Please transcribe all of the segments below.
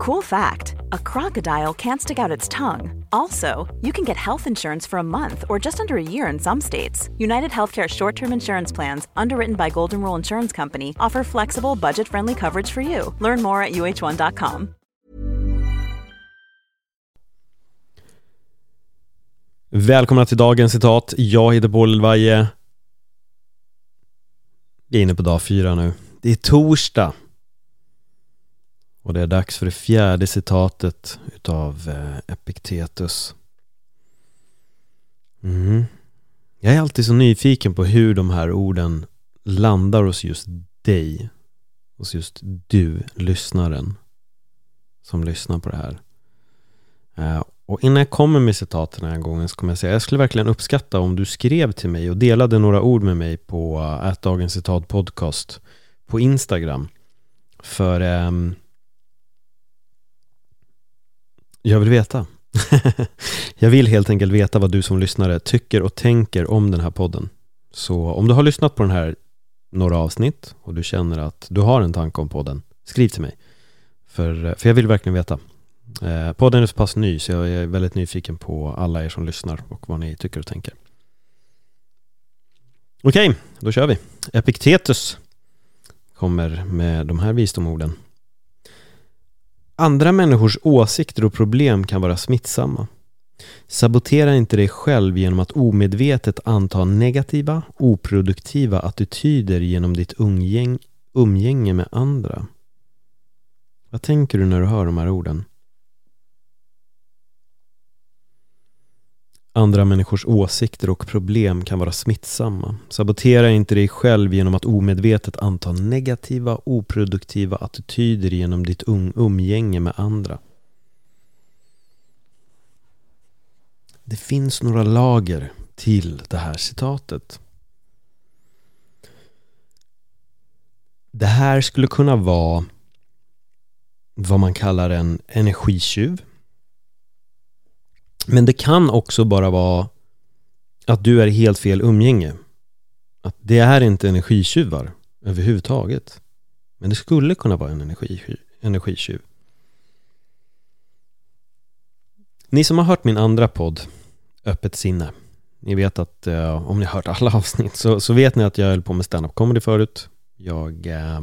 Cool fact a crocodile can't stick out its tongue. Also, you can get health insurance for a month or just under a year in some states. United Healthcare short term insurance plans, underwritten by Golden Rule Insurance Company, offer flexible, budget friendly coverage for you. Learn more at uh1.com. Välkomna till dagens citat. Jag heter Paul Elvaje. Vi är inne på dag fyra nu. Det är torsdag. Och det är dags för det fjärde citatet utav Epictetus Epiktetus. Mm. Jag är alltid så nyfiken på hur de här orden landar hos just dig. Hos just du, lyssnaren, som lyssnar på det här. Eh, och innan jag kommer med citaten den här gången så kommer jag säga jag skulle verkligen uppskatta om du skrev till mig och delade några ord med mig på att dagens citat podcast på Instagram. För um, jag vill veta. jag vill helt enkelt veta vad du som lyssnare tycker och tänker om den här podden. Så om du har lyssnat på den här några avsnitt och du känner att du har en tanke om podden, skriv till mig. För, för jag vill verkligen veta. Eh, podden är så pass ny så jag är väldigt nyfiken på alla er som lyssnar och vad ni tycker och tänker. Okej, då kör vi. Epiktetus kommer med de här visdomorden. Andra människors åsikter och problem kan vara smittsamma. Sabotera inte dig själv genom att omedvetet anta negativa, oproduktiva attityder genom ditt umgäng umgänge med andra. Vad tänker du när du hör de här orden? Andra människors åsikter och problem kan vara smittsamma. Sabotera inte dig själv genom att omedvetet anta negativa, oproduktiva attityder genom ditt um-, umgänge med andra. Det finns några lager till det här citatet. Det här skulle kunna vara vad man kallar en energitjuv men det kan också bara vara att du är helt fel umgänge. Att det är inte energitjuvar överhuvudtaget. Men det skulle kunna vara en energi, energitjuv. Ni som har hört min andra podd, Öppet sinne. Ni vet att, eh, om ni har hört alla avsnitt, så, så vet ni att jag höll på med stand-up comedy förut. Jag eh,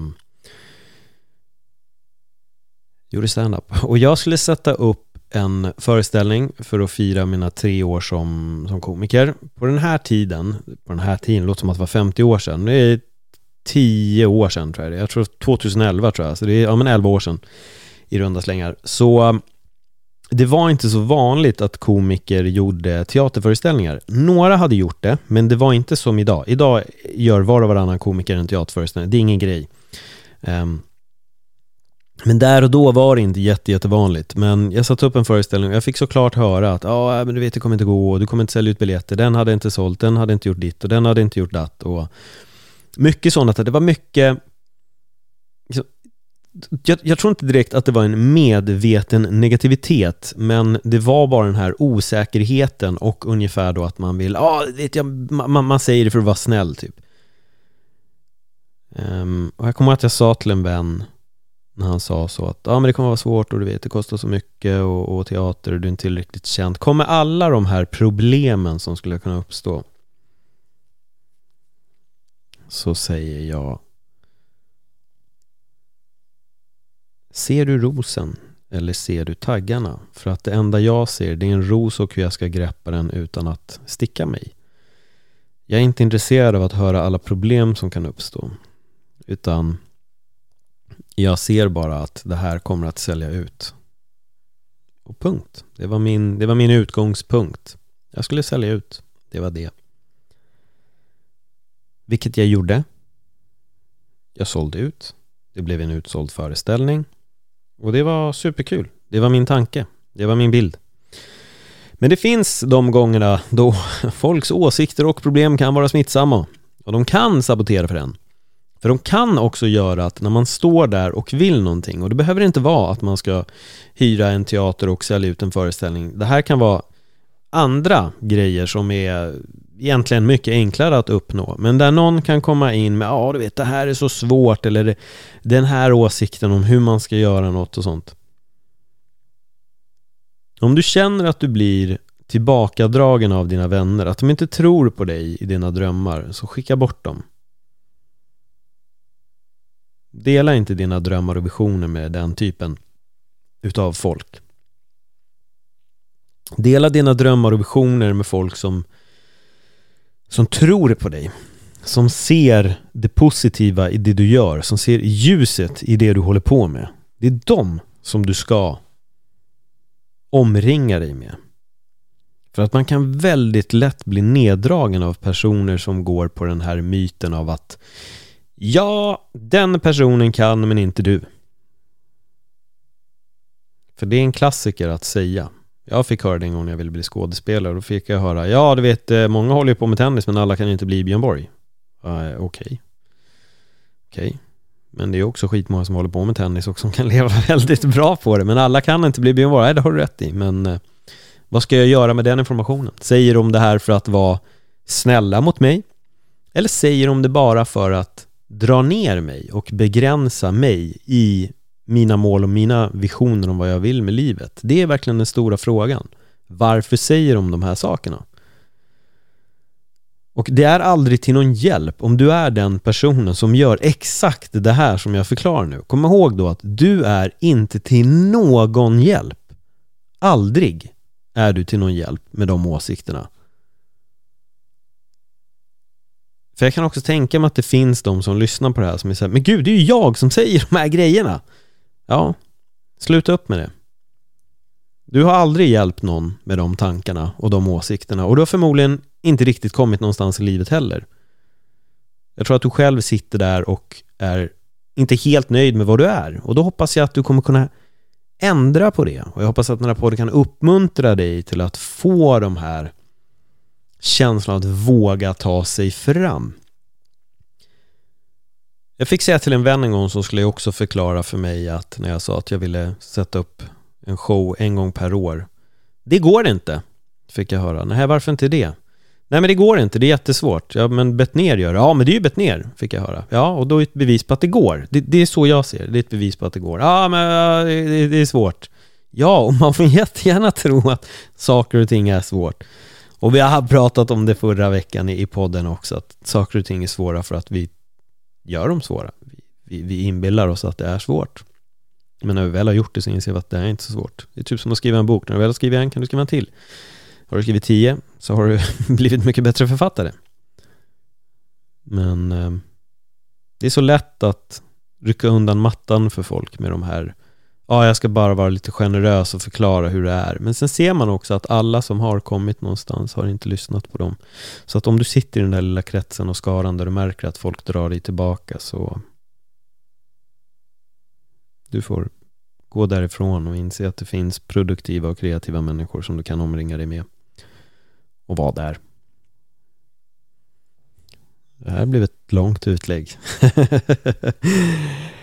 gjorde stand-up. Och jag skulle sätta upp en föreställning för att fira mina tre år som, som komiker. På den här tiden, på den här tiden, låter som att det var 50 år sedan. Det är 10 år sedan tror jag det Jag tror 2011 tror jag, så det är ja, men 11 år sedan i runda slängar. Så det var inte så vanligt att komiker gjorde teaterföreställningar. Några hade gjort det, men det var inte som idag. Idag gör var och varannan komiker en teaterföreställning. Det är ingen grej. Um, men där och då var det inte jätte, jättevanligt. Men jag satte upp en föreställning och jag fick såklart höra att ja, äh, men du vet det kommer inte gå och du kommer inte sälja ut biljetter. Den hade inte sålt, den hade inte gjort ditt och den hade inte gjort datt. Och mycket sånt. Att det var mycket liksom, jag, jag, tror inte direkt att det var en medveten negativitet, men det var bara den här osäkerheten och ungefär då att man vill, ja, vet jag, man, man säger det för att vara snäll typ. Um, och jag kommer ihåg att jag sa till en vän när han sa så att ja, men det kommer vara svårt och du vet det kostar så mycket och, och teater och du är inte tillräckligt känd. Kommer alla de här problemen som skulle kunna uppstå så säger jag Ser du rosen eller ser du taggarna? För att det enda jag ser det är en ros och hur jag ska greppa den utan att sticka mig. Jag är inte intresserad av att höra alla problem som kan uppstå utan jag ser bara att det här kommer att sälja ut. Och punkt. Det var min, det var min utgångspunkt. Jag skulle sälja ut. Det var det. Vilket jag gjorde. Jag sålde ut. Det blev en utsåld föreställning. Och det var superkul. Det var min tanke. Det var min bild. Men det finns de gångerna då folks åsikter och problem kan vara smittsamma. Och de kan sabotera för en. För de kan också göra att när man står där och vill någonting och det behöver inte vara att man ska hyra en teater och sälja ut en föreställning. Det här kan vara andra grejer som är egentligen mycket enklare att uppnå. Men där någon kan komma in med ja du vet det här är så svårt eller den här åsikten om hur man ska göra något och sånt. Om du känner att du blir tillbakadragen av dina vänner, att de inte tror på dig i dina drömmar, så skicka bort dem. Dela inte dina drömmar och visioner med den typen utav folk. Dela dina drömmar och visioner med folk som, som tror på dig. Som ser det positiva i det du gör, som ser ljuset i det du håller på med. Det är dem som du ska omringa dig med. För att man kan väldigt lätt bli neddragen av personer som går på den här myten av att Ja, den personen kan men inte du. För det är en klassiker att säga. Jag fick höra det en gång när jag ville bli skådespelare. Då fick jag höra, ja du vet, eh, många håller ju på med tennis men alla kan ju inte bli Björn Borg. Uh, Okej. Okay. Okej. Okay. Men det är också skitmånga som håller på med tennis och som kan leva väldigt bra på det. Men alla kan inte bli Björn Borg. Nej, det har du rätt i. Men uh, vad ska jag göra med den informationen? Säger de det här för att vara snälla mot mig? Eller säger de det bara för att dra ner mig och begränsa mig i mina mål och mina visioner om vad jag vill med livet? Det är verkligen den stora frågan. Varför säger de de här sakerna? Och det är aldrig till någon hjälp om du är den personen som gör exakt det här som jag förklarar nu. Kom ihåg då att du är inte till någon hjälp. Aldrig är du till någon hjälp med de åsikterna. För jag kan också tänka mig att det finns de som lyssnar på det här som är såhär, men gud, det är ju jag som säger de här grejerna. Ja, sluta upp med det. Du har aldrig hjälpt någon med de tankarna och de åsikterna och du har förmodligen inte riktigt kommit någonstans i livet heller. Jag tror att du själv sitter där och är inte helt nöjd med vad du är och då hoppas jag att du kommer kunna ändra på det och jag hoppas att den här podden kan uppmuntra dig till att få de här känslan att våga ta sig fram. Jag fick säga till en vän en gång som skulle också förklara för mig att när jag sa att jag ville sätta upp en show en gång per år. Det går inte, fick jag höra. Nej, varför inte det? Nej, men det går inte, det är jättesvårt. Ja, men Bettner gör det. Ja, men det är ju Bettner, fick jag höra. Ja, och då är det ett bevis på att det går. Det, det är så jag ser det. Det är ett bevis på att det går. Ja, men det, det är svårt. Ja, och man får jättegärna tro att saker och ting är svårt. Och vi har pratat om det förra veckan i podden också, att saker och ting är svåra för att vi gör dem svåra. Vi, vi inbillar oss att det är svårt. Men när vi väl har gjort det så inser vi att det är inte så svårt. Det är typ som att skriva en bok. När du väl har skrivit en kan du skriva en till. Har du skrivit tio så har du blivit mycket bättre författare. Men eh, det är så lätt att rycka undan mattan för folk med de här ja, jag ska bara vara lite generös och förklara hur det är. Men sen ser man också att alla som har kommit någonstans har inte lyssnat på dem. Så att om du sitter i den där lilla kretsen och skaran där du märker att folk drar dig tillbaka så du får gå därifrån och inse att det finns produktiva och kreativa människor som du kan omringa dig med och vara där. Det här blev ett långt utlägg.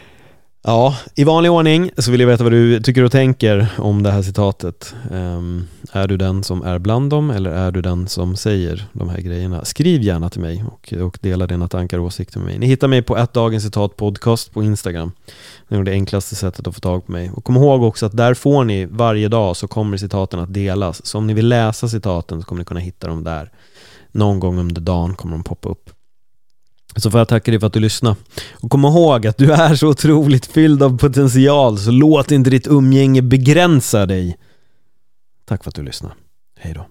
Ja, i vanlig ordning så vill jag veta vad du tycker och tänker om det här citatet. Um, är du den som är bland dem eller är du den som säger de här grejerna? Skriv gärna till mig och, och dela dina tankar och åsikter med mig. Ni hittar mig på ett dagens citat podcast på Instagram. Det är det enklaste sättet att få tag på mig. Och kom ihåg också att där får ni varje dag så kommer citaten att delas. Så om ni vill läsa citaten så kommer ni kunna hitta dem där. Någon gång under dagen kommer de poppa upp. Så får jag tacka dig för att du lyssnade. Och kom ihåg att du är så otroligt fylld av potential, så låt inte ditt umgänge begränsa dig. Tack för att du lyssnade. Hej då.